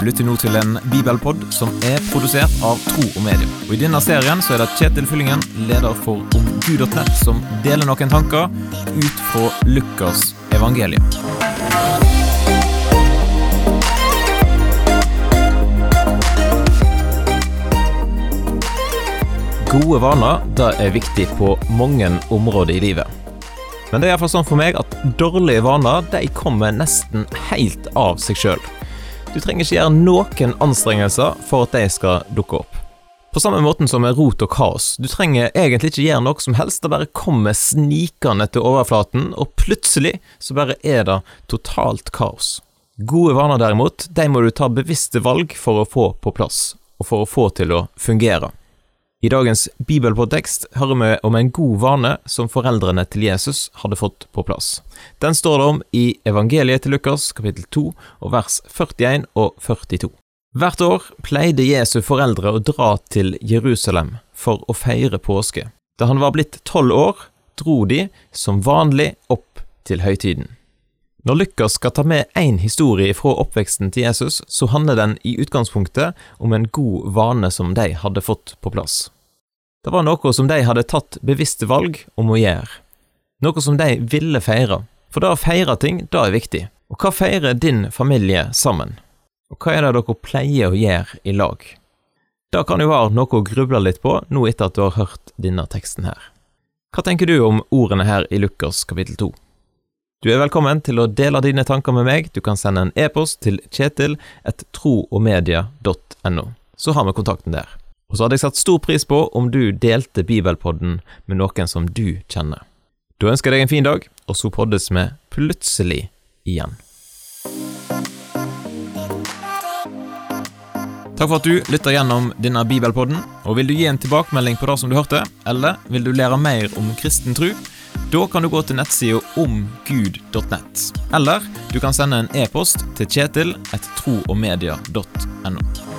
Du lytter nå til en bibelpod som er produsert av Tro og Medium. Og I denne serien så er det Kjetil Fyllingen, leder for omgud.nett, som deler noen tanker ut fra Lukas evangelium. Gode vaner det er viktig på mange områder i livet. Men det er iallfall sånn for meg at dårlige vaner de kommer nesten helt av seg sjøl. Du trenger ikke gjøre noen anstrengelser for at de skal dukke opp. På samme måten som med rot og kaos. Du trenger egentlig ikke gjøre noe som helst, det bare kommer snikende til overflaten, og plutselig så bare er det totalt kaos. Gode vaner derimot, de må du ta bevisste valg for å få på plass, og for å få til å fungere. I dagens bibelpodtekst hører vi om en god vane som foreldrene til Jesus hadde fått på plass. Den står det om i evangeliet til Lukas kapittel 2 og vers 41 og 42. Hvert år pleide Jesu foreldre å dra til Jerusalem for å feire påske. Da han var blitt tolv år, dro de som vanlig opp til høytiden. Når Lukas skal ta med én historie fra oppveksten til Jesus, så handler den i utgangspunktet om en god vane som de hadde fått på plass. Det var noe som de hadde tatt bevisste valg om å gjøre. Noe som de ville feire. For det å feire ting, det er viktig. Og hva feirer din familie sammen? Og hva er det dere pleier å gjøre i lag? Det kan jo være noe å gruble litt på nå etter at du har hørt denne teksten her. Hva tenker du om ordene her i Lukas kapittel 2? Du er velkommen til å dele dine tanker med meg. Du kan sende en e-post til kjetil kjetil.troogmedia.no. Så har vi kontakten der. Og så hadde jeg satt stor pris på om du delte Bibelpodden med noen som du kjenner. Da ønsker jeg deg en fin dag, og så poddes vi plutselig igjen. Takk for at du lytter gjennom denne bibelpodden. og Vil du gi en tilbakemelding på det som du hørte, eller vil du lære mer om kristen tro? Da kan du gå til nettsida omgud.nett. Eller du kan sende en e-post til kjetil etter troogmedia.no.